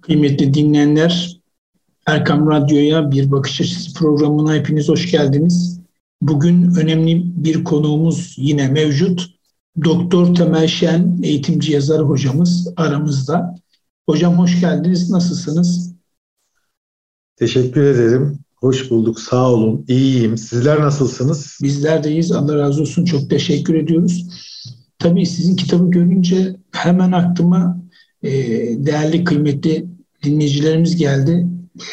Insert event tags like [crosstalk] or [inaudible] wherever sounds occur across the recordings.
Kıymetli dinleyenler, Erkam Radyo'ya Bir Bakış Açısı programına hepiniz hoş geldiniz. Bugün önemli bir konuğumuz yine mevcut. Doktor Temel Şen, eğitimci yazar hocamız aramızda. Hocam hoş geldiniz, nasılsınız? Teşekkür ederim. Hoş bulduk, sağ olun. İyiyim. Sizler nasılsınız? Bizler de iyiyiz. Allah razı olsun. Çok teşekkür ediyoruz. Tabii sizin kitabı görünce hemen aklıma e, değerli, kıymetli dinleyicilerimiz geldi.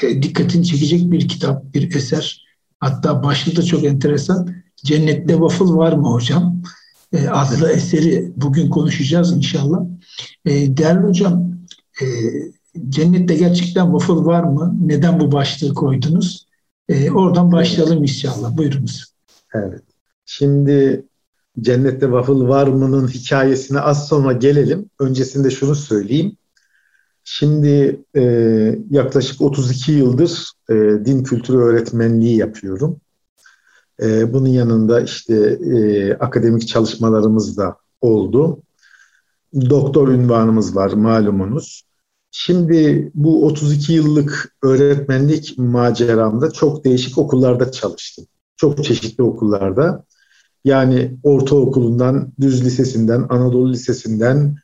E, dikkatini çekecek bir kitap, bir eser. Hatta başlığı da çok enteresan. Cennette waffle var mı hocam? E, adlı eseri bugün konuşacağız inşallah. E, değerli hocam, e, cennette gerçekten waffle var mı? Neden bu başlığı koydunuz? E, oradan başlayalım inşallah. Buyurunuz. Evet. Şimdi Cennette Waffle var mı'nın hikayesine az sonra gelelim. Öncesinde şunu söyleyeyim. Şimdi e, yaklaşık 32 yıldır e, din kültürü öğretmenliği yapıyorum. E, bunun yanında işte e, akademik çalışmalarımız da oldu. Doktor ünvanımız var malumunuz. Şimdi bu 32 yıllık öğretmenlik maceramda çok değişik okullarda çalıştım. Çok çeşitli okullarda. Yani ortaokulundan, düz lisesinden, Anadolu Lisesi'nden,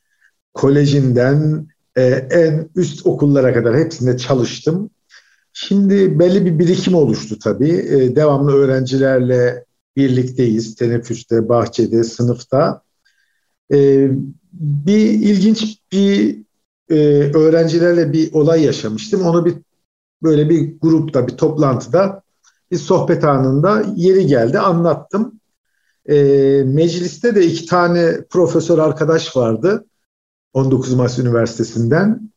kolejinden e, en üst okullara kadar hepsinde çalıştım. Şimdi belli bir birikim oluştu tabii. E, devamlı öğrencilerle birlikteyiz. Teneffüste, bahçede, sınıfta. E, bir ilginç bir e, öğrencilerle bir olay yaşamıştım. Onu bir böyle bir grupta, bir toplantıda, bir sohbet anında yeri geldi, anlattım. E, mecliste de iki tane profesör arkadaş vardı. 19 Mayıs Üniversitesi'nden,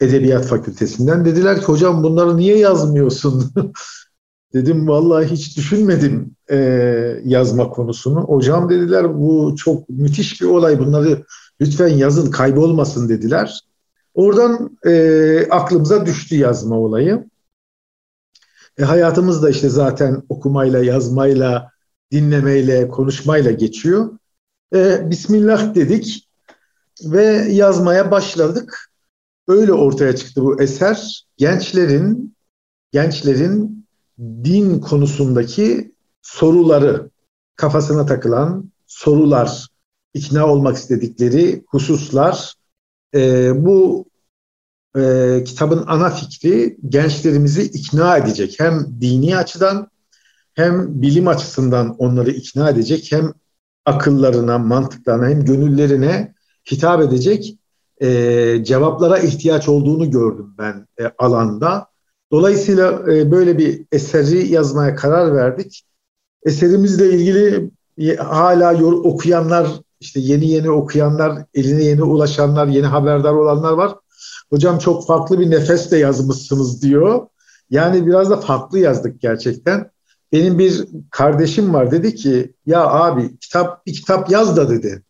Edebiyat Fakültesinden. Dediler ki hocam bunları niye yazmıyorsun? [laughs] Dedim vallahi hiç düşünmedim e, yazma konusunu. Hocam dediler bu çok müthiş bir olay. Bunları lütfen yazın kaybolmasın dediler. Oradan e, aklımıza düştü yazma olayı. E, hayatımız da işte zaten okumayla, yazmayla, dinlemeyle, konuşmayla geçiyor. E, Bismillah dedik ve yazmaya başladık. Öyle ortaya çıktı bu eser. Gençlerin gençlerin din konusundaki soruları, kafasına takılan sorular, ikna olmak istedikleri hususlar. E, bu e, kitabın ana fikri gençlerimizi ikna edecek. Hem dini açıdan hem bilim açısından onları ikna edecek hem akıllarına, mantıklarına hem gönüllerine hitap edecek e, cevaplara ihtiyaç olduğunu gördüm ben e, alanda. Dolayısıyla e, böyle bir eseri yazmaya karar verdik. Eserimizle ilgili hala okuyanlar, işte yeni yeni okuyanlar, eline yeni ulaşanlar, yeni haberdar olanlar var. Hocam çok farklı bir nefesle yazmışsınız diyor. Yani biraz da farklı yazdık gerçekten. Benim bir kardeşim var dedi ki ya abi kitap bir kitap yaz da dedi.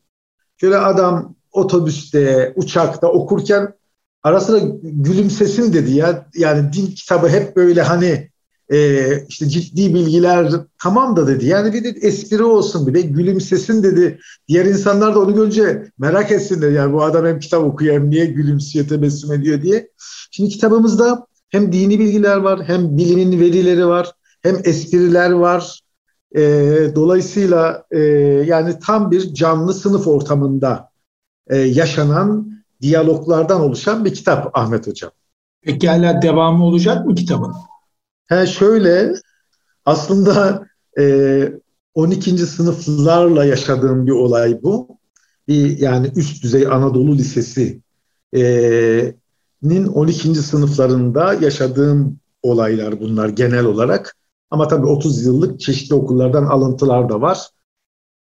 Şöyle adam otobüste, uçakta okurken ara sıra gülümsesin dedi ya. Yani din kitabı hep böyle hani e, işte ciddi bilgiler tamam da dedi. Yani bir de espri olsun bir de gülümsesin dedi. Diğer insanlar da onu görünce merak etsinler. Yani bu adam hem kitap okuyor hem niye gülümsüyor, tebessüm ediyor diye. Şimdi kitabımızda hem dini bilgiler var hem bilimin verileri var hem espriler var. E, dolayısıyla e, yani tam bir canlı sınıf ortamında e, yaşanan diyaloglardan oluşan bir kitap Ahmet Hocam. Peki hala devamı olacak mı kitabın? He şöyle aslında e, 12. sınıflarla yaşadığım bir olay bu. Bir yani üst düzey Anadolu Lisesi e, nin 12. sınıflarında yaşadığım olaylar bunlar genel olarak. Ama tabii 30 yıllık çeşitli okullardan alıntılar da var.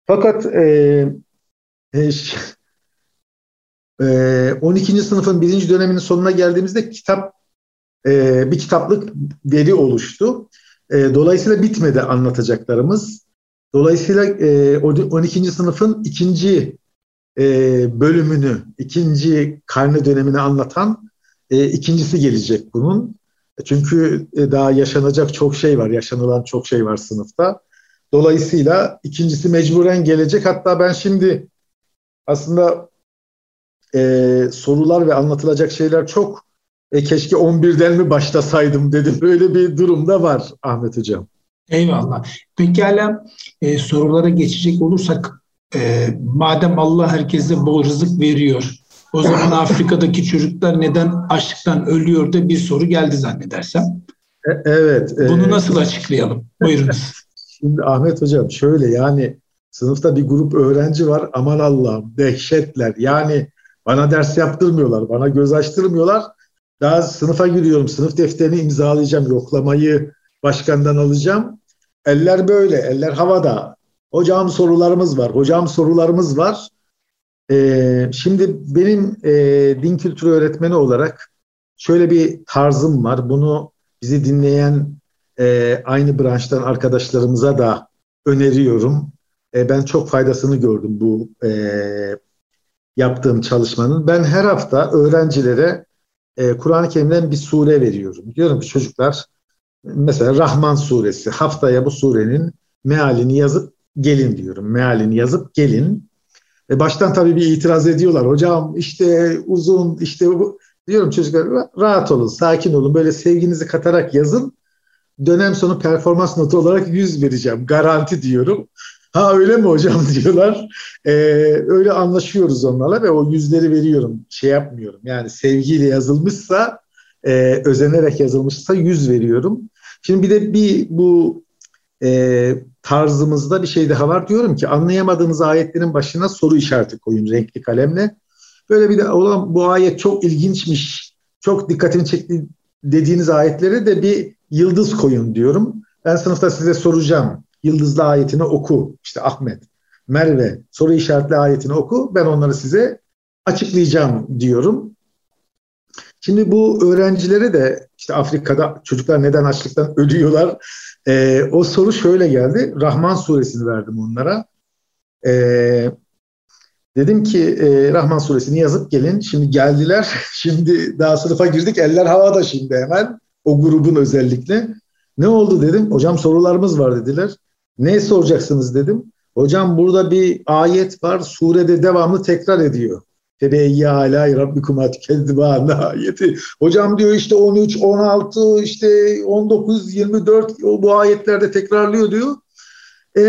Fakat e, e, [laughs] e, 12. sınıfın birinci döneminin sonuna geldiğimizde kitap e, bir kitaplık veri oluştu. E, dolayısıyla bitmedi anlatacaklarımız. Dolayısıyla e, 12. sınıfın ikinci e, bölümünü, ikinci karne dönemini anlatan e, ikincisi gelecek bunun. Çünkü e, daha yaşanacak çok şey var, yaşanılan çok şey var sınıfta. Dolayısıyla ikincisi mecburen gelecek. Hatta ben şimdi aslında e, sorular ve anlatılacak şeyler çok. E keşke 11'den mi başlasaydım dedim. [laughs] Böyle bir durumda var Ahmet Hocam. Eyvallah. Pekala e, sorulara geçecek olursak e, madem Allah herkese bol rızık veriyor o zaman Afrika'daki çocuklar neden açlıktan ölüyor da bir soru geldi zannedersem. E, evet. Bunu e, nasıl açıklayalım? Buyurunuz. Şimdi Ahmet Hocam şöyle yani sınıfta bir grup öğrenci var aman Allah'ım dehşetler. Yani bana ders yaptırmıyorlar, bana göz açtırmıyorlar. Daha sınıfa giriyorum, sınıf defterini imzalayacağım, yoklamayı başkandan alacağım. Eller böyle, eller havada. Hocam sorularımız var, hocam sorularımız var. Ee, şimdi benim e, din kültürü öğretmeni olarak şöyle bir tarzım var. Bunu bizi dinleyen e, aynı branştan arkadaşlarımıza da öneriyorum. E, ben çok faydasını gördüm bu e, yaptığım çalışmanın. Ben her hafta öğrencilere e, Kur'an-ı Kerim'den bir sure veriyorum. Diyorum ki çocuklar mesela Rahman suresi haftaya bu surenin mealini yazıp gelin diyorum. Mealini yazıp gelin. E baştan tabii bir itiraz ediyorlar. Hocam işte uzun işte bu. Diyorum çocuklar rahat olun, sakin olun. Böyle sevginizi katarak yazın. Dönem sonu performans notu olarak 100 vereceğim. Garanti diyorum. [laughs] Ha öyle mi hocam [laughs] diyorlar. Ee, öyle anlaşıyoruz onlarla ve o yüzleri veriyorum. Şey yapmıyorum. Yani sevgiyle yazılmışsa, e, özenerek yazılmışsa yüz veriyorum. Şimdi bir de bir bu e, tarzımızda bir şey daha var. Diyorum ki anlayamadığınız ayetlerin başına soru işareti koyun renkli kalemle. Böyle bir de olan bu ayet çok ilginçmiş, çok dikkatini çekti dediğiniz ayetlere de bir yıldız koyun diyorum. Ben sınıfta size soracağım. Yıldızlı ayetini oku. İşte Ahmet, Merve soru işaretli ayetini oku. Ben onları size açıklayacağım diyorum. Şimdi bu öğrencilere de işte Afrika'da çocuklar neden açlıktan ölüyorlar e, o soru şöyle geldi. Rahman suresini verdim onlara. E, dedim ki e, Rahman suresini yazıp gelin. Şimdi geldiler. [laughs] Şimdi daha sınıfa girdik. Eller havada şimdi hemen. O grubun özellikle. Ne oldu dedim. Hocam sorularımız var dediler. Ne soracaksınız dedim. Hocam burada bir ayet var. Surede devamlı tekrar ediyor. Febeyye alâ rabbikum tükezziban ayeti. Hocam diyor işte 13, 16, işte 19, 24 bu ayetlerde tekrarlıyor diyor. E,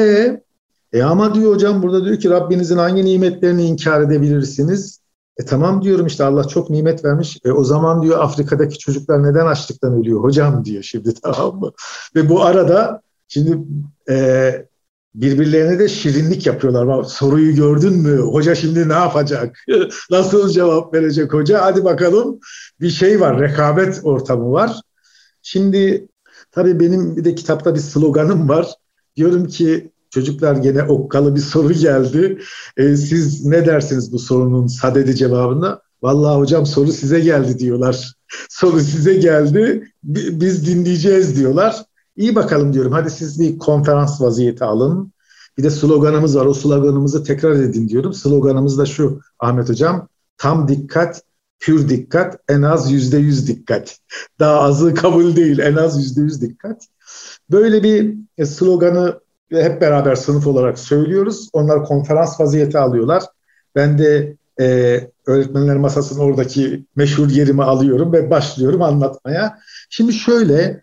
e ama diyor hocam burada diyor ki Rabbinizin hangi nimetlerini inkar edebilirsiniz? E tamam diyorum işte Allah çok nimet vermiş. E o zaman diyor Afrika'daki çocuklar neden açlıktan ölüyor hocam diyor şimdi [laughs] tamam mı? Ve bu arada şimdi e, birbirlerine de şirinlik yapıyorlar. Bak, soruyu gördün mü? Hoca şimdi ne yapacak? [laughs] Nasıl cevap verecek hoca? Hadi bakalım. Bir şey var, rekabet ortamı var. Şimdi tabii benim bir de kitapta bir sloganım var. Diyorum ki çocuklar gene okkalı bir soru geldi. E, siz ne dersiniz bu sorunun sadede cevabına? Vallahi hocam soru size geldi diyorlar. [laughs] soru size geldi. Biz dinleyeceğiz diyorlar. İyi bakalım diyorum. Hadi siz bir konferans vaziyeti alın. Bir de sloganımız var. O sloganımızı tekrar edin diyorum. Sloganımız da şu Ahmet Hocam. Tam dikkat, pür dikkat, en az yüzde yüz dikkat. Daha azı kabul değil, en az yüzde yüz dikkat. Böyle bir e, sloganı hep beraber sınıf olarak söylüyoruz. Onlar konferans vaziyeti alıyorlar. Ben de e, öğretmenler masasının oradaki meşhur yerimi alıyorum ve başlıyorum anlatmaya. Şimdi şöyle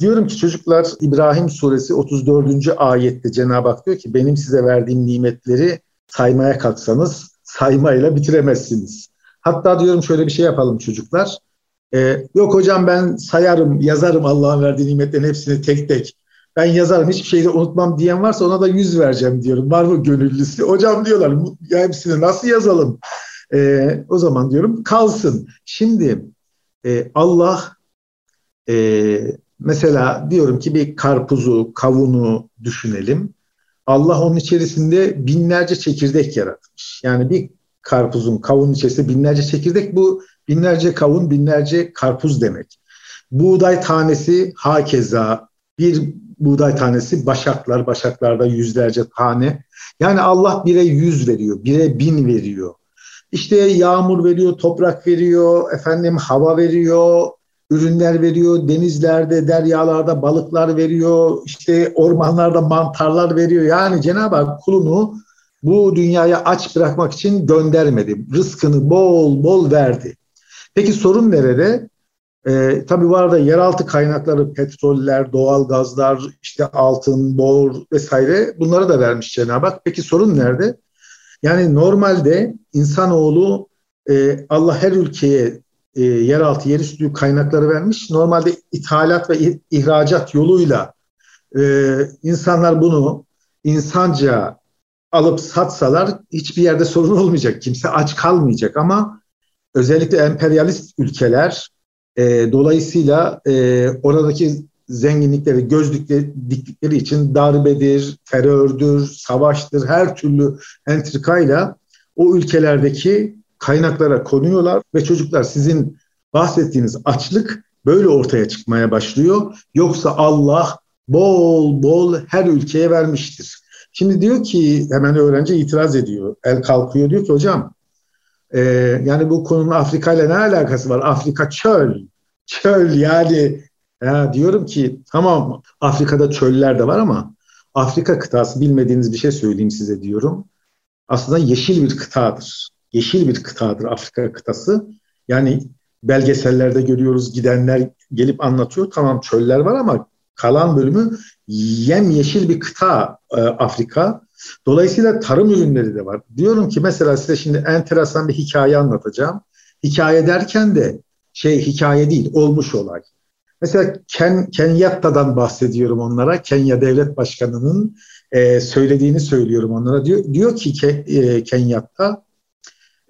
Diyorum ki çocuklar İbrahim suresi 34. ayette Cenab-ı Hak diyor ki benim size verdiğim nimetleri saymaya kalksanız saymayla bitiremezsiniz. Hatta diyorum şöyle bir şey yapalım çocuklar. Ee, yok hocam ben sayarım, yazarım Allah'ın verdiği nimetlerin hepsini tek tek. Ben yazarım hiçbir şeyi de unutmam diyen varsa ona da yüz vereceğim diyorum. Var mı gönüllüsü? [laughs] Hocam diyorlar ya hepsini nasıl yazalım? Ee, o zaman diyorum kalsın. Şimdi e, Allah e, Mesela diyorum ki bir karpuzu, kavunu düşünelim. Allah onun içerisinde binlerce çekirdek yaratmış. Yani bir karpuzun, kavunun içerisinde binlerce çekirdek bu binlerce kavun, binlerce karpuz demek. Buğday tanesi hakeza bir buğday tanesi başaklar, başaklarda yüzlerce tane. Yani Allah bire yüz veriyor, bire bin veriyor. İşte yağmur veriyor, toprak veriyor, efendim hava veriyor, ürünler veriyor. Denizlerde, deryalarda balıklar veriyor. işte ormanlarda mantarlar veriyor. Yani Cenab-ı Hak kulunu bu dünyaya aç bırakmak için göndermedi. Rızkını bol bol verdi. Peki sorun nerede? E, tabii var da yeraltı kaynakları, petroller, doğal gazlar, işte altın, bor vesaire bunları da vermiş Cenab-ı Hak. Peki sorun nerede? Yani normalde insanoğlu e, Allah her ülkeye e, yeraltı, yerüstü kaynakları vermiş. Normalde ithalat ve ihracat yoluyla e, insanlar bunu insanca alıp satsalar hiçbir yerde sorun olmayacak. Kimse aç kalmayacak ama özellikle emperyalist ülkeler e, dolayısıyla e, oradaki zenginlikleri gözlükleri için darbedir, terördür, savaştır, her türlü entrikayla o ülkelerdeki kaynaklara konuyorlar ve çocuklar sizin bahsettiğiniz açlık böyle ortaya çıkmaya başlıyor. Yoksa Allah bol bol her ülkeye vermiştir. Şimdi diyor ki hemen öğrenci itiraz ediyor. El kalkıyor diyor ki hocam e, yani bu konunun Afrika ile ne alakası var? Afrika çöl. Çöl yani ya diyorum ki tamam Afrika'da çöller de var ama Afrika kıtası bilmediğiniz bir şey söyleyeyim size diyorum. Aslında yeşil bir kıtadır. Yeşil bir kıtadır Afrika kıtası. Yani belgesellerde görüyoruz gidenler gelip anlatıyor. Tamam çöller var ama kalan bölümü yem yeşil bir kıta e, Afrika. Dolayısıyla tarım ürünleri de var. Diyorum ki mesela size şimdi enteresan bir hikaye anlatacağım. Hikaye derken de şey hikaye değil, olmuş olay. Mesela Ken, Kenyatta'dan bahsediyorum onlara. Kenya Devlet Başkanı'nın e, söylediğini söylüyorum onlara. Diyor, diyor ki Ke, e, Kenyatta,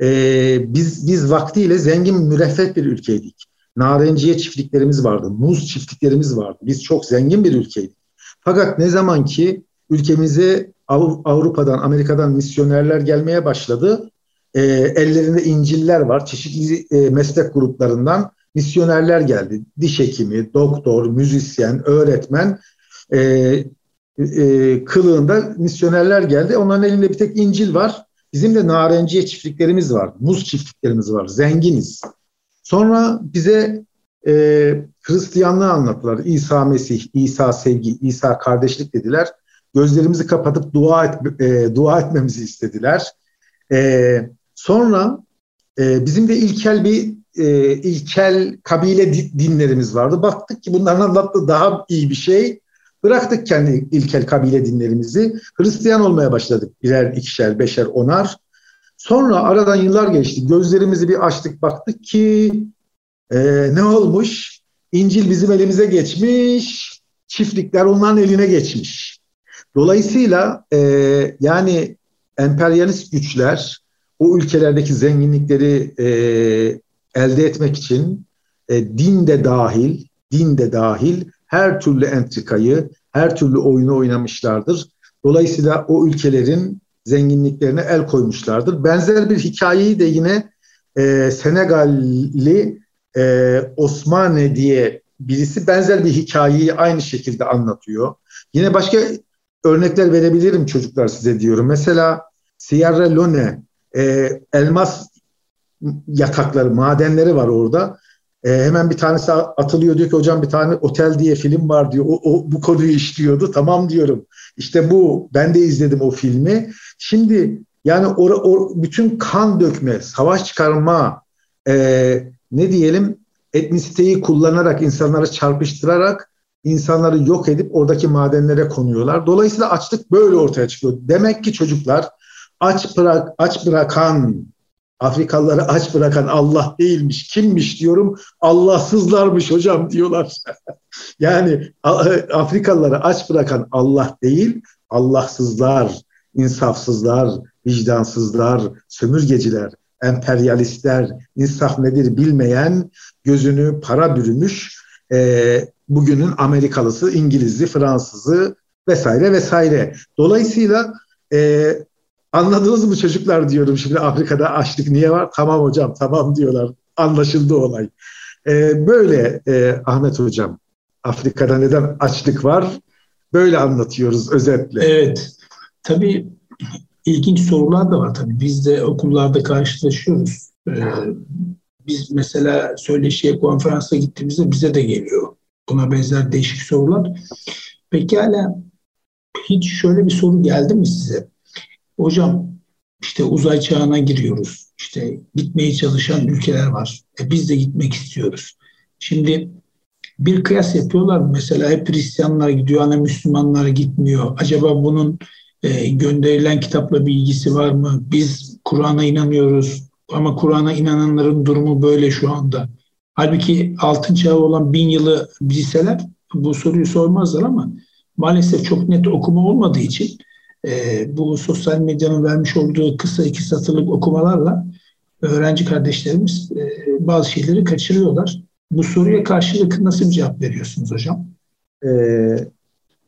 e, biz biz vaktiyle zengin müreffeh bir ülkeydik. Narenciye çiftliklerimiz vardı, muz çiftliklerimiz vardı. Biz çok zengin bir ülkeydik. Fakat ne zaman ki ülkemize Avrupa'dan, Amerika'dan misyonerler gelmeye başladı, e, ellerinde İncil'ler var, çeşitli e, meslek gruplarından misyonerler geldi. Diş hekimi, doktor, müzisyen, öğretmen e, e, kılığında misyonerler geldi. Onların elinde bir tek İncil var. Bizim de narenciye çiftliklerimiz var, muz çiftliklerimiz var, zenginiz. Sonra bize e, Hristiyanlığı anlattılar. İsa Mesih, İsa sevgi, İsa kardeşlik dediler. Gözlerimizi kapatıp dua et, e, dua etmemizi istediler. E, sonra e, bizim de ilkel bir e, ilkel kabile dinlerimiz vardı. Baktık ki bunların anlattığı daha iyi bir şey. Bıraktık kendi ilkel kabile dinlerimizi. Hristiyan olmaya başladık. Birer, ikişer, beşer, onar. Sonra aradan yıllar geçti. Gözlerimizi bir açtık baktık ki e, ne olmuş? İncil bizim elimize geçmiş. Çiftlikler onların eline geçmiş. Dolayısıyla e, yani emperyalist güçler o ülkelerdeki zenginlikleri e, elde etmek için e, din de dahil, din de dahil her türlü entrikayı, her türlü oyunu oynamışlardır. Dolayısıyla o ülkelerin zenginliklerine el koymuşlardır. Benzer bir hikayeyi de yine e, Senegalli e, Osmane diye birisi benzer bir hikayeyi aynı şekilde anlatıyor. Yine başka örnekler verebilirim çocuklar size diyorum. Mesela Sierra Leone e, elmas yatakları, madenleri var orada. E, hemen bir tanesi atılıyor diyor ki hocam bir tane otel diye film var diyor. O, o bu konuyu işliyordu. Tamam diyorum. İşte bu ben de izledim o filmi. Şimdi yani o, o bütün kan dökme, savaş çıkarma, e, ne diyelim etnisiteyi kullanarak insanları çarpıştırarak insanları yok edip oradaki madenlere konuyorlar. Dolayısıyla açlık böyle ortaya çıkıyor. Demek ki çocuklar aç bırak aç bırakan Afrikalıları aç bırakan Allah değilmiş. Kimmiş diyorum? Allahsızlarmış hocam diyorlar. [laughs] yani Afrikalıları aç bırakan Allah değil, Allahsızlar, insafsızlar, vicdansızlar, sömürgeciler, emperyalistler, insaf nedir bilmeyen, gözünü para bürümüş, e, bugünün Amerikalısı, İngiliz'i, Fransız'ı vesaire vesaire. Dolayısıyla e, Anladınız mı çocuklar diyorum şimdi Afrika'da açlık niye var? Tamam hocam tamam diyorlar. Anlaşıldı olay. Ee, böyle e, Ahmet hocam Afrika'da neden açlık var? Böyle anlatıyoruz özetle. Evet. Tabii ilginç sorular da var tabii. Biz de okullarda karşılaşıyoruz. Ee, biz mesela söyleşiye konferansa gittiğimizde bize de geliyor. Buna benzer değişik sorular. Pekala hiç şöyle bir soru geldi mi size? Hocam işte uzay çağına giriyoruz. İşte gitmeye çalışan ülkeler var. E biz de gitmek istiyoruz. Şimdi bir kıyas yapıyorlar. Mesela hep Hristiyanlar gidiyor ana Müslümanlar gitmiyor. Acaba bunun e, gönderilen kitapla bir ilgisi var mı? Biz Kur'an'a inanıyoruz ama Kur'an'a inananların durumu böyle şu anda. Halbuki altın çağı olan bin yılı bilseler bu soruyu sormazlar ama maalesef çok net okuma olmadığı için e, bu sosyal medyanın vermiş olduğu kısa iki satırlık okumalarla öğrenci kardeşlerimiz e, bazı şeyleri kaçırıyorlar. Bu soruya karşılık nasıl bir cevap veriyorsunuz hocam? Ee,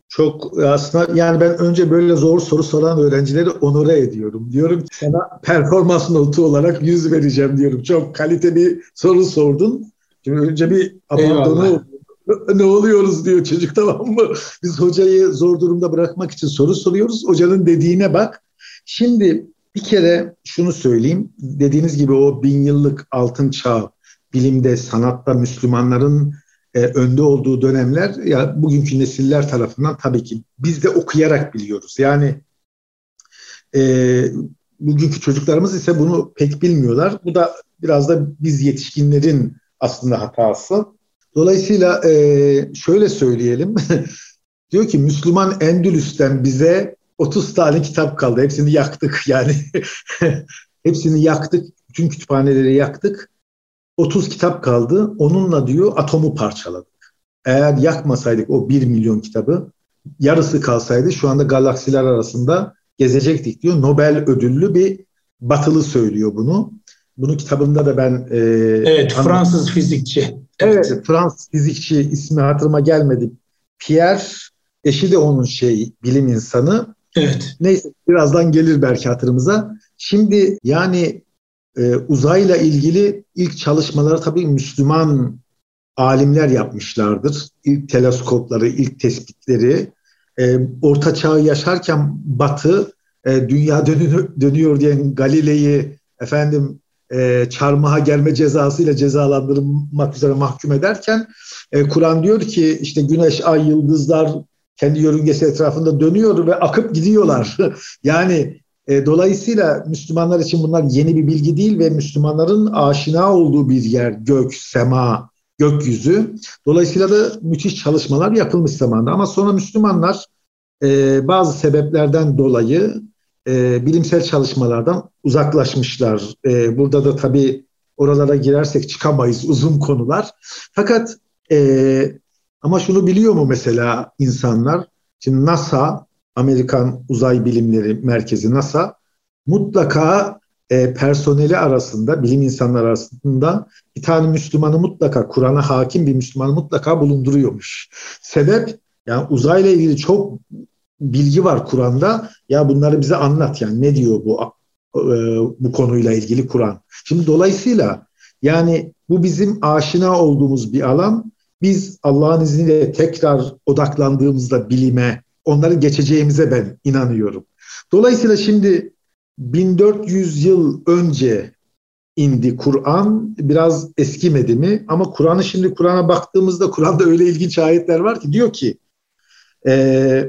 çok aslında yani ben önce böyle zor soru soran öğrencileri onore ediyorum. Diyorum ki sana performans notu olarak yüz vereceğim diyorum. Çok kaliteli soru sordun. Şimdi önce bir abandonu [laughs] ne oluyoruz diyor çocuk tamam mı? Biz hocayı zor durumda bırakmak için soru soruyoruz. Hocanın dediğine bak. Şimdi bir kere şunu söyleyeyim. Dediğiniz gibi o bin yıllık altın çağ bilimde, sanatta Müslümanların e, önde olduğu dönemler ya bugünkü nesiller tarafından tabii ki biz de okuyarak biliyoruz. Yani e, bugünkü çocuklarımız ise bunu pek bilmiyorlar. Bu da biraz da biz yetişkinlerin aslında hatası. Dolayısıyla e, şöyle söyleyelim. [laughs] Diyor ki Müslüman Endülüs'ten bize 30 tane kitap kaldı. Hepsini yaktık [laughs] yani. [laughs] Hepsini yaktık. Bütün kütüphaneleri yaktık. 30 kitap kaldı. Onunla diyor atomu parçaladık. Eğer yakmasaydık o 1 milyon kitabı yarısı kalsaydı şu anda galaksiler arasında gezecektik diyor. Nobel ödüllü bir batılı söylüyor bunu. Bunu kitabında da ben... E, evet, Fransız fizikçi. Evet, Fransız fizikçi ismi hatırıma gelmedi. Pierre, eşi de onun şey bilim insanı. Evet. Neyse birazdan gelir belki hatırımıza. Şimdi yani e, uzayla ilgili ilk çalışmaları tabii Müslüman alimler yapmışlardır. İlk teleskopları, ilk tespitleri. E, Orta Çağ'ı yaşarken Batı e, dünya dönüyor, dönüyor diyen Galile'yi efendim e, çarmıha gelme cezasıyla cezalandırılmak üzere mahkum ederken e, Kur'an diyor ki işte güneş, ay, yıldızlar kendi yörüngesi etrafında dönüyor ve akıp gidiyorlar. [laughs] yani e, dolayısıyla Müslümanlar için bunlar yeni bir bilgi değil ve Müslümanların aşina olduğu bir yer gök, sema, gökyüzü. Dolayısıyla da müthiş çalışmalar yapılmış zamanda. Ama sonra Müslümanlar e, bazı sebeplerden dolayı e, bilimsel çalışmalardan uzaklaşmışlar. E, burada da tabii oralara girersek çıkamayız uzun konular. Fakat e, ama şunu biliyor mu mesela insanlar? Şimdi NASA, Amerikan Uzay Bilimleri Merkezi NASA mutlaka e, personeli arasında, bilim insanları arasında bir tane Müslümanı mutlaka, Kur'an'a hakim bir Müslümanı mutlaka bulunduruyormuş. Sebep, yani uzayla ilgili çok bilgi var Kur'an'da. Ya bunları bize anlat yani ne diyor bu e, bu konuyla ilgili Kur'an. Şimdi dolayısıyla yani bu bizim aşina olduğumuz bir alan. Biz Allah'ın izniyle tekrar odaklandığımızda bilime, onları geçeceğimize ben inanıyorum. Dolayısıyla şimdi 1400 yıl önce indi Kur'an. Biraz eskimedi mi? Ama Kur'an'ı şimdi Kur'an'a baktığımızda Kur'an'da öyle ilginç ayetler var ki diyor ki e,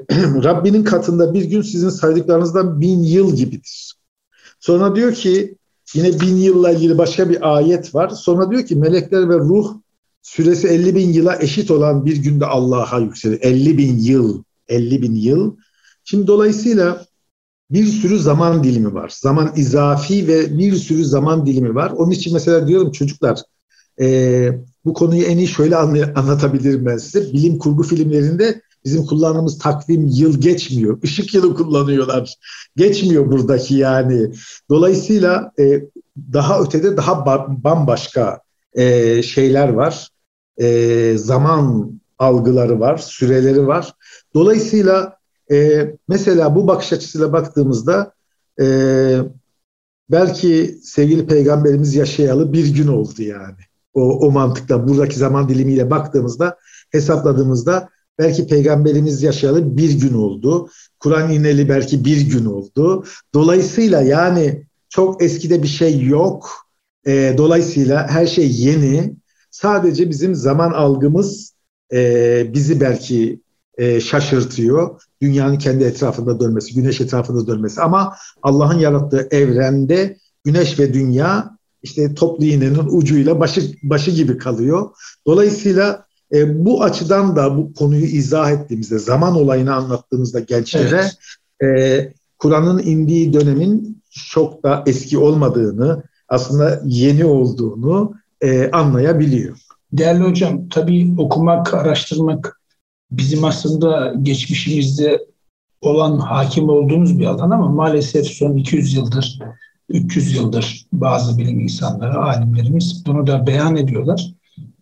[clears throat] Rabbinin katında bir gün sizin saydıklarınızdan bin yıl gibidir. Sonra diyor ki yine bin yılla ilgili başka bir ayet var. Sonra diyor ki melekler ve ruh süresi 50 bin yıla eşit olan bir günde Allah'a yükselir. 50 bin yıl, 50 bin yıl. Şimdi dolayısıyla bir sürü zaman dilimi var. Zaman izafi ve bir sürü zaman dilimi var. Onun için mesela diyorum çocuklar e, bu konuyu en iyi şöyle anlatabilirim ben size. Bilim kurgu filmlerinde Bizim kullandığımız takvim yıl geçmiyor. [laughs] Işık yılı kullanıyorlar. Geçmiyor buradaki yani. Dolayısıyla e, daha ötede daha bambaşka e, şeyler var. E, zaman algıları var, süreleri var. Dolayısıyla e, mesela bu bakış açısıyla baktığımızda e, belki sevgili peygamberimiz yaşayalı bir gün oldu yani. O, o mantıkla buradaki zaman dilimiyle baktığımızda hesapladığımızda Belki peygamberimiz yaşayalı bir gün oldu. Kur'an ineli belki bir gün oldu. Dolayısıyla yani çok eskide bir şey yok. E, dolayısıyla her şey yeni. Sadece bizim zaman algımız e, bizi belki e, şaşırtıyor. Dünyanın kendi etrafında dönmesi, güneş etrafında dönmesi. Ama Allah'ın yarattığı evrende güneş ve dünya işte toplu iğnenin ucuyla başı başı gibi kalıyor. Dolayısıyla e, bu açıdan da bu konuyu izah ettiğimizde, zaman olayını anlattığımızda gençlere evet. e, Kur'an'ın indiği dönemin çok da eski olmadığını, aslında yeni olduğunu e, anlayabiliyor. Değerli hocam, tabii okumak, araştırmak bizim aslında geçmişimizde olan hakim olduğumuz bir alan ama maalesef son 200 yıldır, 300 yıldır bazı bilim insanları, alimlerimiz bunu da beyan ediyorlar.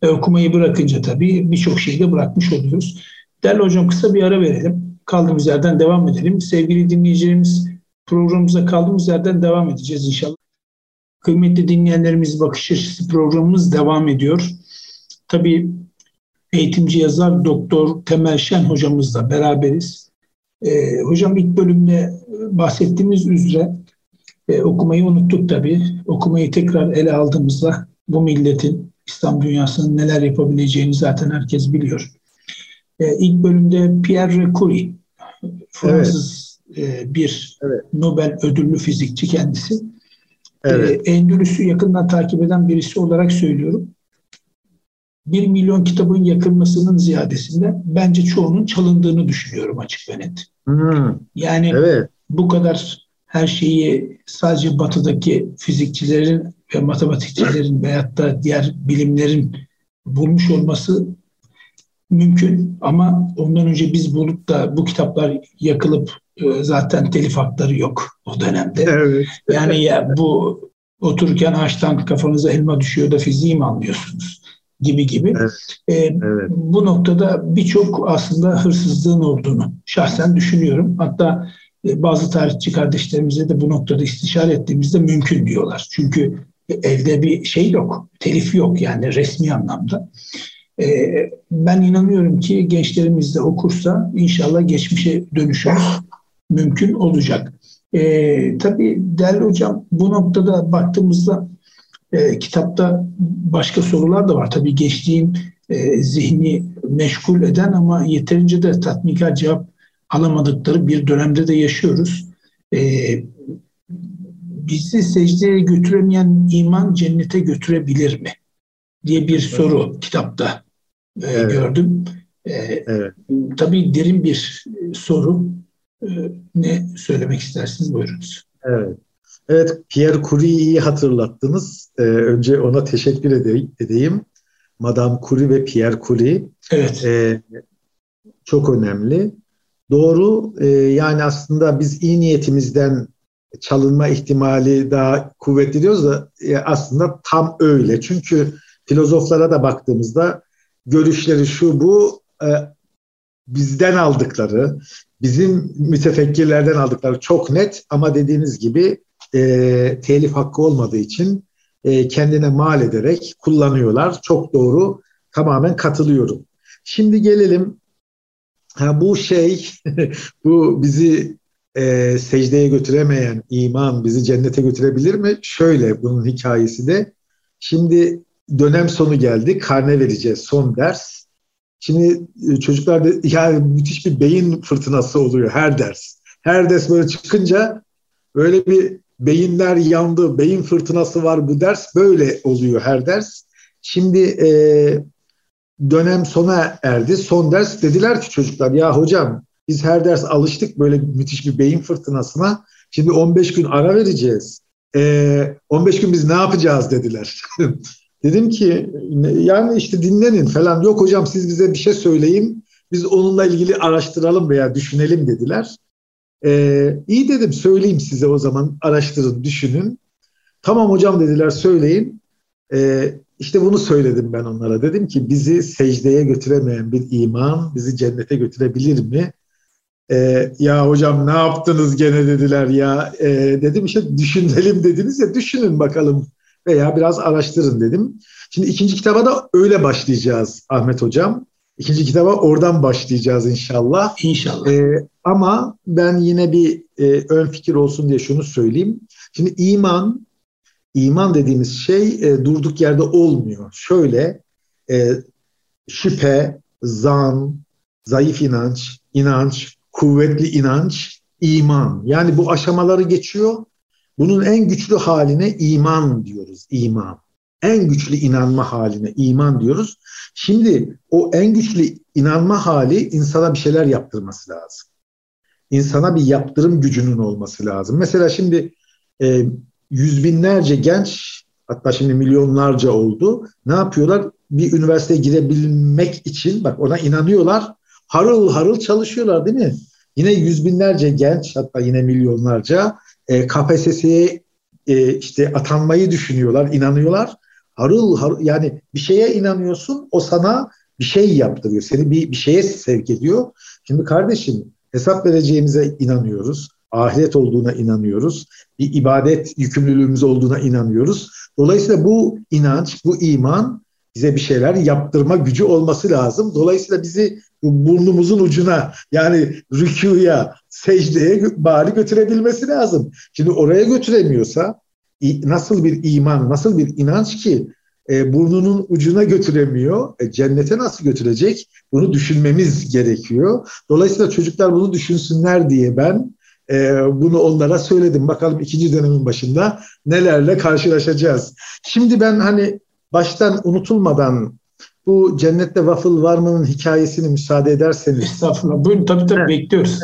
E, okumayı bırakınca tabii birçok şeyi de bırakmış oluyoruz. Değerli hocam kısa bir ara verelim. Kaldığımız yerden devam edelim. Sevgili dinleyicilerimiz programımıza kaldığımız yerden devam edeceğiz inşallah. Kıymetli dinleyenlerimiz bakış açısı programımız devam ediyor. Tabii eğitimci yazar Doktor Temel Şen hocamızla beraberiz. Ee, hocam ilk bölümde bahsettiğimiz üzere e, okumayı unuttuk tabii. Okumayı tekrar ele aldığımızda bu milletin, İslam dünyasının neler yapabileceğini zaten herkes biliyor. Ee, ilk bölümde Pierre Curie, Fransız evet. e, bir evet. Nobel ödüllü fizikçi kendisi. Evet. Ee, Endülüs'ü yakından takip eden birisi olarak söylüyorum. Bir milyon kitabın yakılmasının ziyadesinde bence çoğunun çalındığını düşünüyorum açık ve net. Hmm. Yani evet. bu kadar her şeyi sadece batıdaki fizikçilerin ve matematikçilerin veyahut da diğer bilimlerin bulmuş olması mümkün ama ondan önce biz bulup da bu kitaplar yakılıp e, zaten telif hakları yok o dönemde. Evet. Yani ya bu otururken ağaçtan kafanıza elma düşüyor da fiziği mi anlıyorsunuz gibi gibi. Evet. Ee, evet. Bu noktada birçok aslında hırsızlığın olduğunu şahsen düşünüyorum. Hatta e, bazı tarihçi kardeşlerimize de bu noktada istişare ettiğimizde mümkün diyorlar. Çünkü elde bir şey yok, telif yok yani resmi anlamda. Ee, ben inanıyorum ki gençlerimiz de okursa inşallah geçmişe dönüşümüz mümkün olacak. E, tabii değerli hocam bu noktada baktığımızda e, kitapta başka sorular da var. Tabii geçtiğin e, zihni meşgul eden ama yeterince de tatmikar cevap alamadıkları bir dönemde de yaşıyoruz. E, bizi secdeye götüremeyen iman cennete götürebilir mi? diye bir soru kitapta e, evet. gördüm. E, evet. Tabii derin bir soru. E, ne söylemek istersiniz? Buyurunuz. Evet. Evet, Pierre Curie'yi hatırlattınız. Ee, önce ona teşekkür edeyim. Madame Curie ve Pierre Curie. Evet. Ee, çok önemli. Doğru, e, yani aslında biz iyi niyetimizden çalınma ihtimali daha kuvvetli diyoruz da e, aslında tam öyle. Çünkü filozoflara da baktığımızda görüşleri şu bu e, bizden aldıkları, bizim mütefekkirlerden aldıkları çok net ama dediğiniz gibi e, telif hakkı olmadığı için e, kendine mal ederek kullanıyorlar. Çok doğru, tamamen katılıyorum. Şimdi gelelim ha, bu şey, [laughs] bu bizi e, secdeye götüremeyen iman bizi cennete götürebilir mi? Şöyle bunun hikayesi de. Şimdi dönem sonu geldi, karne vereceğiz son ders. Şimdi e, çocuklarda [laughs] yani müthiş bir beyin fırtınası oluyor her ders. Her ders böyle çıkınca böyle bir beyinler yandı, beyin fırtınası var bu ders böyle oluyor her ders. Şimdi e, dönem sona erdi. Son ders dediler ki çocuklar ya hocam biz her ders alıştık böyle müthiş bir beyin fırtınasına. Şimdi 15 gün ara vereceğiz. E, 15 gün biz ne yapacağız dediler. [laughs] Dedim ki yani işte dinlenin falan. Yok hocam siz bize bir şey söyleyin. Biz onunla ilgili araştıralım veya düşünelim dediler. Ee, iyi dedim söyleyeyim size o zaman araştırın, düşünün. Tamam hocam dediler söyleyin. Ee, işte bunu söyledim ben onlara. Dedim ki bizi secdeye götüremeyen bir iman bizi cennete götürebilir mi? Ee, ya hocam ne yaptınız gene dediler ya. Ee, dedim işte düşünelim dediniz ya düşünün bakalım veya biraz araştırın dedim. Şimdi ikinci kitaba da öyle başlayacağız Ahmet Hocam. İkinci kitaba oradan başlayacağız inşallah. İnşallah. Ee, ama ben yine bir e, ön fikir olsun diye şunu söyleyeyim. Şimdi iman, iman dediğimiz şey e, durduk yerde olmuyor. Şöyle e, şüphe, zan, zayıf inanç, inanç, kuvvetli inanç, iman. Yani bu aşamaları geçiyor Bunun en güçlü haline iman diyoruz. İman. En güçlü inanma haline iman diyoruz. Şimdi o en güçlü inanma hali insana bir şeyler yaptırması lazım. İnsana bir yaptırım gücünün olması lazım. Mesela şimdi e, yüz binlerce genç hatta şimdi milyonlarca oldu. Ne yapıyorlar? Bir üniversiteye girebilmek için bak ona inanıyorlar. Harıl harıl çalışıyorlar değil mi? Yine yüz binlerce genç hatta yine milyonlarca e, KPSS'ye e, işte atanmayı düşünüyorlar, inanıyorlar. Harıl harıl yani bir şeye inanıyorsun o sana bir şey yaptırıyor. Seni bir, bir şeye sevk ediyor. Şimdi kardeşim hesap vereceğimize inanıyoruz. Ahiret olduğuna inanıyoruz. Bir ibadet yükümlülüğümüz olduğuna inanıyoruz. Dolayısıyla bu inanç, bu iman bize bir şeyler yaptırma gücü olması lazım. Dolayısıyla bizi burnumuzun ucuna yani rükuya, secdeye bari götürebilmesi lazım. Şimdi oraya götüremiyorsa nasıl bir iman, nasıl bir inanç ki e, burnunun ucuna götüremiyor. E, cennete nasıl götürecek? Bunu düşünmemiz gerekiyor. Dolayısıyla çocuklar bunu düşünsünler diye ben e, bunu onlara söyledim. Bakalım ikinci dönemin başında nelerle karşılaşacağız. Şimdi ben hani baştan unutulmadan bu cennette waffle var mı'nın hikayesini müsaade ederseniz. Estağfurullah. Buyurun tabii tabii evet. bekliyoruz.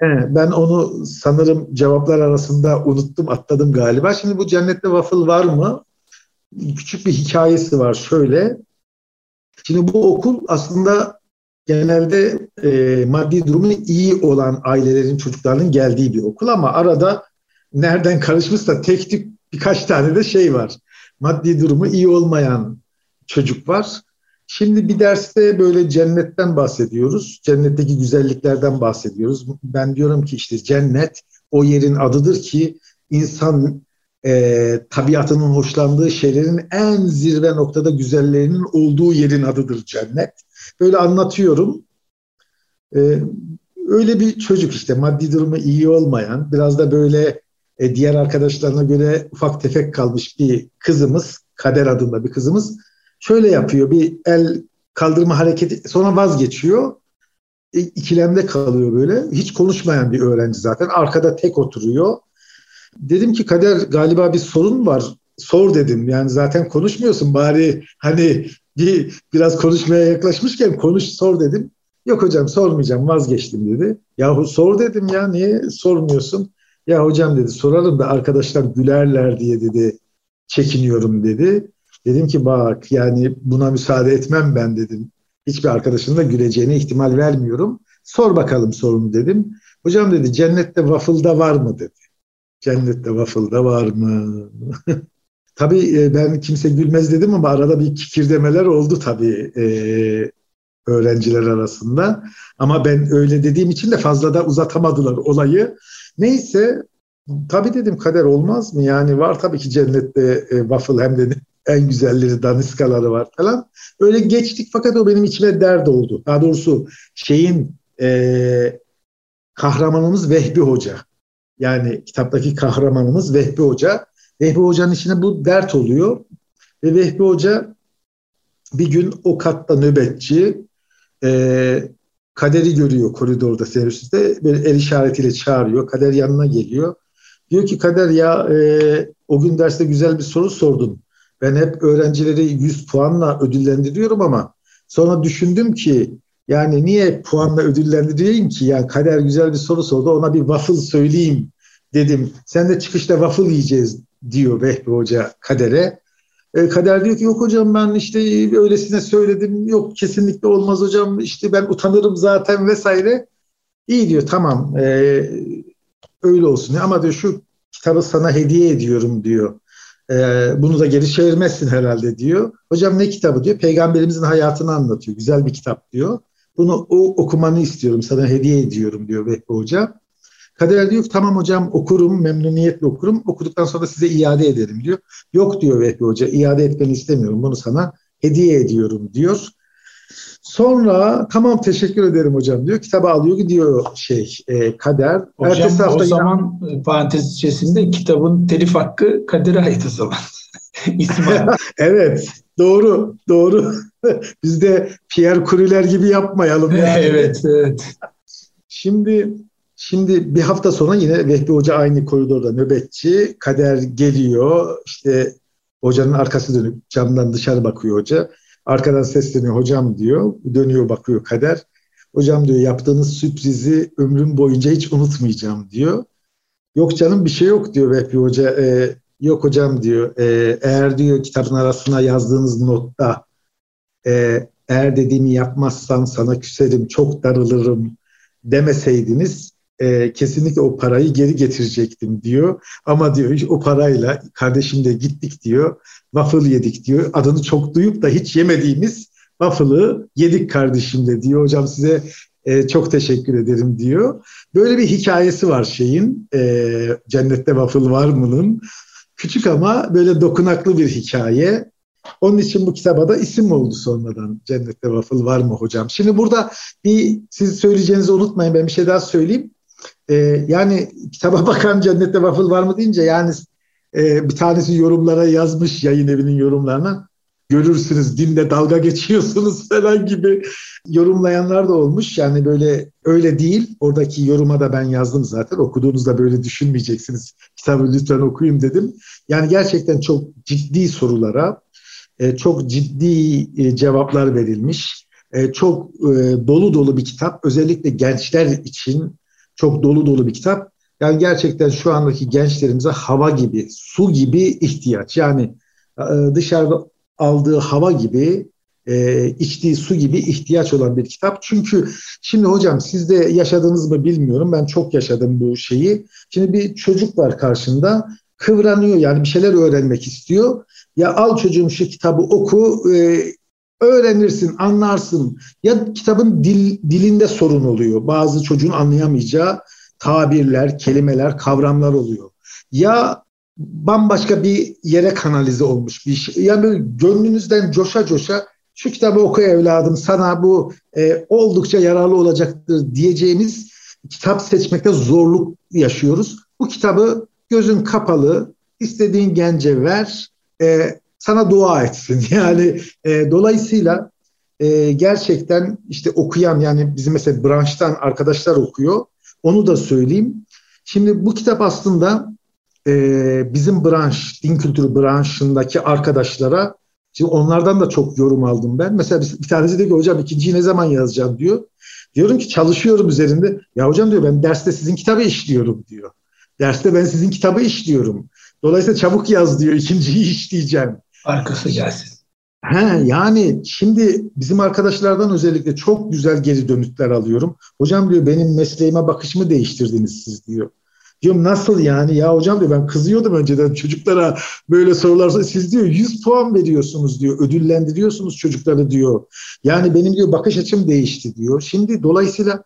Evet. Ben onu sanırım cevaplar arasında unuttum, atladım galiba. Şimdi bu cennette waffle var mı? Küçük bir hikayesi var şöyle. Şimdi bu okul aslında genelde e, maddi durumu iyi olan ailelerin çocuklarının geldiği bir okul ama arada nereden karışmışsa tek tük birkaç tane de şey var. Maddi durumu iyi olmayan çocuk var. Şimdi bir derste böyle cennetten bahsediyoruz. Cennetteki güzelliklerden bahsediyoruz. Ben diyorum ki işte cennet o yerin adıdır ki insan e, tabiatının hoşlandığı şeylerin en zirve noktada güzellerinin olduğu yerin adıdır cennet. Böyle anlatıyorum. E, öyle bir çocuk işte maddi durumu iyi olmayan, biraz da böyle e, diğer arkadaşlarına göre ufak tefek kalmış bir kızımız, Kader adında bir kızımız şöyle yapıyor. Bir el kaldırma hareketi sonra vazgeçiyor. E, ikilemde kalıyor böyle. Hiç konuşmayan bir öğrenci zaten. Arkada tek oturuyor. Dedim ki Kader galiba bir sorun var. Sor dedim. Yani zaten konuşmuyorsun bari hani bir biraz konuşmaya yaklaşmışken konuş sor dedim. Yok hocam sormayacağım vazgeçtim dedi. Yahu sor dedim ya niye sormuyorsun? Ya hocam dedi sorarım da arkadaşlar gülerler diye dedi çekiniyorum dedi. Dedim ki bak yani buna müsaade etmem ben dedim. Hiçbir arkadaşın da güleceğine ihtimal vermiyorum. Sor bakalım sorunu dedim. Hocam dedi cennette waffle'da var mı dedi. Cennette waffle'da var mı? [laughs] tabii e, ben kimse gülmez dedim ama arada bir kikirdemeler oldu tabii e, öğrenciler arasında. Ama ben öyle dediğim için de fazla da uzatamadılar olayı. Neyse tabii dedim kader olmaz mı? Yani var tabii ki cennette e, waffle hem de en güzelleri, daniskaları var falan. Öyle geçtik fakat o benim içime dert oldu. Daha doğrusu şeyin e, kahramanımız Vehbi Hoca. Yani kitaptaki kahramanımız Vehbi Hoca. Vehbi Hoca'nın içine bu dert oluyor. Ve Vehbi Hoca bir gün o katta nöbetçi e, Kader'i görüyor koridorda serviste. Böyle el işaretiyle çağırıyor. Kader yanına geliyor. Diyor ki Kader ya e, o gün derste güzel bir soru sordun. Ben hep öğrencileri 100 puanla ödüllendiriyorum ama sonra düşündüm ki yani niye puanla ödüllendireyim ki? Yani Kader güzel bir soru sordu ona bir waffle söyleyeyim dedim. Sen de çıkışta waffle yiyeceğiz diyor Vehbi Hoca Kader'e. E, Kader diyor ki yok hocam ben işte öylesine söyledim. Yok kesinlikle olmaz hocam işte ben utanırım zaten vesaire. İyi diyor tamam e, öyle olsun ama diyor şu kitabı sana hediye ediyorum diyor. Ee, bunu da geri çevirmezsin herhalde diyor. Hocam ne kitabı diyor. Peygamberimizin hayatını anlatıyor. Güzel bir kitap diyor. Bunu o okumanı istiyorum. Sana hediye ediyorum diyor Vehbi Hoca. Kader diyor tamam hocam okurum, memnuniyetle okurum. Okuduktan sonra size iade ederim diyor. Yok diyor Vehbi Hoca, iade etmeni istemiyorum. Bunu sana hediye ediyorum diyor. Sonra tamam teşekkür ederim hocam diyor. Kitabı alıyor gidiyor şey e, Kader. Hocam Ertesi hafta o zaman yine... parantez içerisinde kitabın telif hakkı Kader'e ait o zaman. [laughs] [laughs] evet doğru doğru. Biz de Pierre Cury'ler gibi yapmayalım. Yani. [laughs] evet evet. Şimdi Şimdi bir hafta sonra yine Vehbi Hoca aynı koridorda nöbetçi. Kader geliyor. İşte hocanın arkası dönüp camdan dışarı bakıyor hoca. Arkadan sesleniyor hocam diyor. Dönüyor bakıyor Kader. Hocam diyor yaptığınız sürprizi ömrüm boyunca hiç unutmayacağım diyor. Yok canım bir şey yok diyor Vehbi Hoca. E, yok hocam diyor. E, eğer diyor kitabın arasına yazdığınız notta e, eğer dediğimi yapmazsan sana küserim, çok darılırım demeseydiniz e, kesinlikle o parayı geri getirecektim diyor. Ama diyor o parayla kardeşimle gittik diyor. Waffle yedik diyor. Adını çok duyup da hiç yemediğimiz waffle'ı yedik kardeşimle diyor. Hocam size e, çok teşekkür ederim diyor. Böyle bir hikayesi var şeyin. E, Cennette Waffle var mı'nın. Küçük ama böyle dokunaklı bir hikaye. Onun için bu kitaba da isim oldu sonradan. Cennette Waffle var mı hocam? Şimdi burada bir siz söyleyeceğinizi unutmayın. Ben bir şey daha söyleyeyim. Ee, yani kitaba [laughs] bakan Cennette Waffle var mı deyince yani e, bir tanesi yorumlara yazmış yayın evinin yorumlarına görürsünüz dinde dalga geçiyorsunuz [laughs] falan gibi yorumlayanlar da olmuş. Yani böyle öyle değil. Oradaki yoruma da ben yazdım zaten. Okuduğunuzda böyle düşünmeyeceksiniz. Kitabı lütfen okuyun dedim. Yani gerçekten çok ciddi sorulara e, çok ciddi e, cevaplar verilmiş. E, çok dolu dolu bir kitap. Özellikle gençler için çok dolu dolu bir kitap. Yani gerçekten şu andaki gençlerimize hava gibi, su gibi ihtiyaç. Yani dışarıda aldığı hava gibi, içtiği su gibi ihtiyaç olan bir kitap. Çünkü şimdi hocam siz de yaşadınız mı bilmiyorum. Ben çok yaşadım bu şeyi. Şimdi bir çocuk var karşında kıvranıyor yani bir şeyler öğrenmek istiyor. Ya al çocuğum şu kitabı oku, e, öğrenirsin, anlarsın. Ya kitabın dil, dilinde sorun oluyor. Bazı çocuğun anlayamayacağı tabirler, kelimeler, kavramlar oluyor. Ya bambaşka bir yere kanalize olmuş bir şey. Yani gönlünüzden coşa coşa şu kitabı oku evladım sana bu e, oldukça yararlı olacaktır diyeceğimiz kitap seçmekte zorluk yaşıyoruz. Bu kitabı gözün kapalı, istediğin gence ver, e, sana dua etsin. [laughs] Yani e, dolayısıyla e, gerçekten işte okuyan yani bizim mesela branştan arkadaşlar okuyor. Onu da söyleyeyim. Şimdi bu kitap aslında e, bizim branş, din kültürü branşındaki arkadaşlara Şimdi onlardan da çok yorum aldım ben. Mesela bir, tanesi diyor ki hocam ikinciyi ne zaman yazacağım diyor. Diyorum ki çalışıyorum üzerinde. Ya hocam diyor ben derste sizin kitabı işliyorum diyor. Derste ben sizin kitabı işliyorum. Dolayısıyla çabuk yaz diyor ikinciyi işleyeceğim. Arkası gelsin. He, yani şimdi bizim arkadaşlardan özellikle çok güzel geri dönütler alıyorum. Hocam diyor benim mesleğime bakışımı değiştirdiniz siz diyor. Diyorum nasıl yani ya hocam diyor ben kızıyordum önceden [laughs] çocuklara böyle sorular siz diyor 100 puan veriyorsunuz diyor ödüllendiriyorsunuz çocukları diyor. Yani benim diyor bakış açım değişti diyor. Şimdi dolayısıyla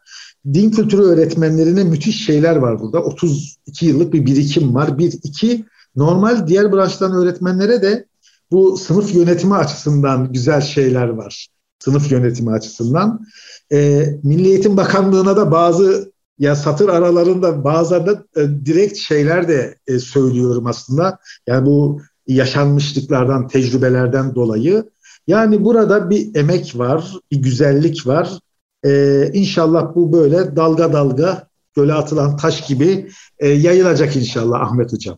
din kültürü öğretmenlerine müthiş şeyler var burada. 32 yıllık bir birikim var. Bir, iki normal diğer branştan öğretmenlere de bu sınıf yönetimi açısından güzel şeyler var. Sınıf yönetimi açısından. E, Milli Eğitim Bakanlığı'na da bazı ya satır aralarında bazen de e, direkt şeyler de e, söylüyorum aslında. Yani bu yaşanmışlıklardan, tecrübelerden dolayı. Yani burada bir emek var, bir güzellik var. Ee, inşallah bu böyle dalga dalga göle atılan taş gibi e, yayılacak inşallah Ahmet Hocam.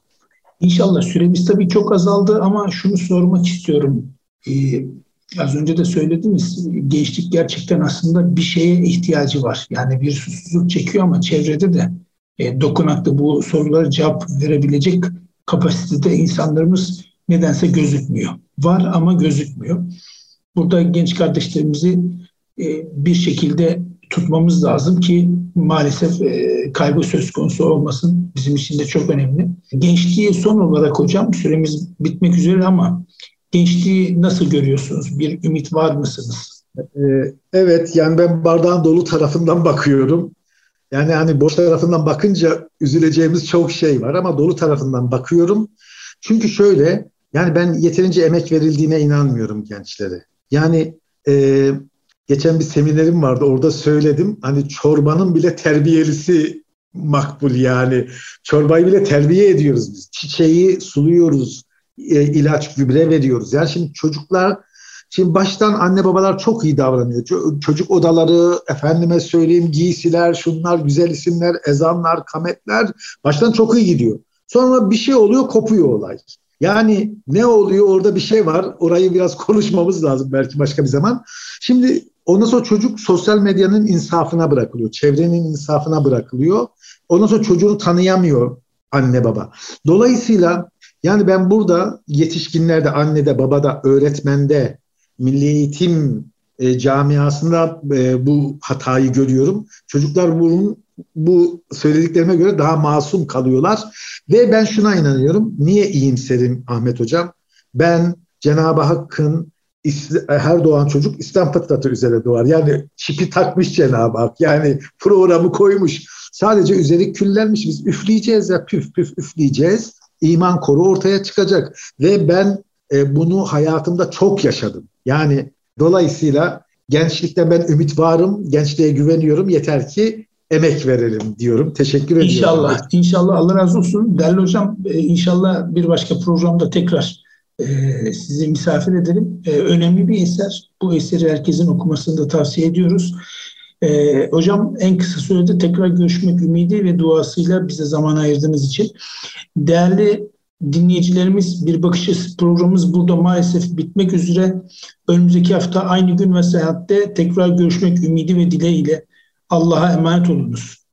İnşallah süremiz tabii çok azaldı ama şunu sormak istiyorum. Ee, az önce de söylediniz gençlik gerçekten aslında bir şeye ihtiyacı var. Yani bir susuzluk çekiyor ama çevrede de e, dokunaklı bu sorulara cevap verebilecek kapasitede insanlarımız nedense gözükmüyor. Var ama gözükmüyor. Burada genç kardeşlerimizi e, bir şekilde tutmamız lazım ki maalesef e, söz konusu olmasın. Bizim için de çok önemli. Gençliği son olarak hocam süremiz bitmek üzere ama gençliği nasıl görüyorsunuz? Bir ümit var mısınız? E, evet yani ben bardağın dolu tarafından bakıyorum. Yani hani boş tarafından bakınca üzüleceğimiz çok şey var ama dolu tarafından bakıyorum. Çünkü şöyle yani ben yeterince emek verildiğine inanmıyorum gençlere. Yani e, geçen bir seminerim vardı orada söyledim. Hani çorbanın bile terbiyelisi makbul yani. Çorbayı bile terbiye ediyoruz biz. Çiçeği suluyoruz, e, ilaç, gübre veriyoruz. Yani şimdi çocuklar Şimdi baştan anne babalar çok iyi davranıyor. Çocuk odaları, efendime söyleyeyim giysiler, şunlar, güzel isimler, ezanlar, kametler baştan çok iyi gidiyor. Sonra bir şey oluyor, kopuyor olay. Yani ne oluyor orada bir şey var. Orayı biraz [laughs] konuşmamız lazım belki başka bir zaman. Şimdi ondan sonra çocuk sosyal medyanın insafına bırakılıyor. Çevrenin insafına bırakılıyor. Ondan sonra çocuğunu tanıyamıyor anne baba. Dolayısıyla yani ben burada yetişkinlerde, annede, babada, öğretmende, milli eğitim e, camiasında e, bu hatayı görüyorum. Çocuklar bunun bu söylediklerime göre daha masum kalıyorlar. Ve ben şuna inanıyorum. Niye iyimserim Ahmet Hocam? Ben Cenab-ı Hakk'ın her doğan çocuk İslam fıtratı üzere doğar. Yani çipi takmış Cenab-ı Hak. Yani programı koymuş. Sadece üzeri küllenmiş. Biz üfleyeceğiz ya püf püf üfleyeceğiz. İman koru ortaya çıkacak. Ve ben e, bunu hayatımda çok yaşadım. Yani dolayısıyla gençlikte ben ümit varım. Gençliğe güveniyorum. Yeter ki emek verelim diyorum. Teşekkür ediyorum. İnşallah. İnşallah Allah razı olsun. Değerli hocam e, inşallah bir başka programda tekrar e, sizi misafir edelim. E, önemli bir eser. Bu eseri herkesin okumasını da tavsiye ediyoruz. hocam en kısa sürede tekrar görüşmek ümidi ve duasıyla bize zaman ayırdığınız için. Değerli dinleyicilerimiz bir bakış programımız burada maalesef bitmek üzere. Önümüzdeki hafta aynı gün ve saatte tekrar görüşmek ümidi ve dileğiyle Allah'a emanet olunuz.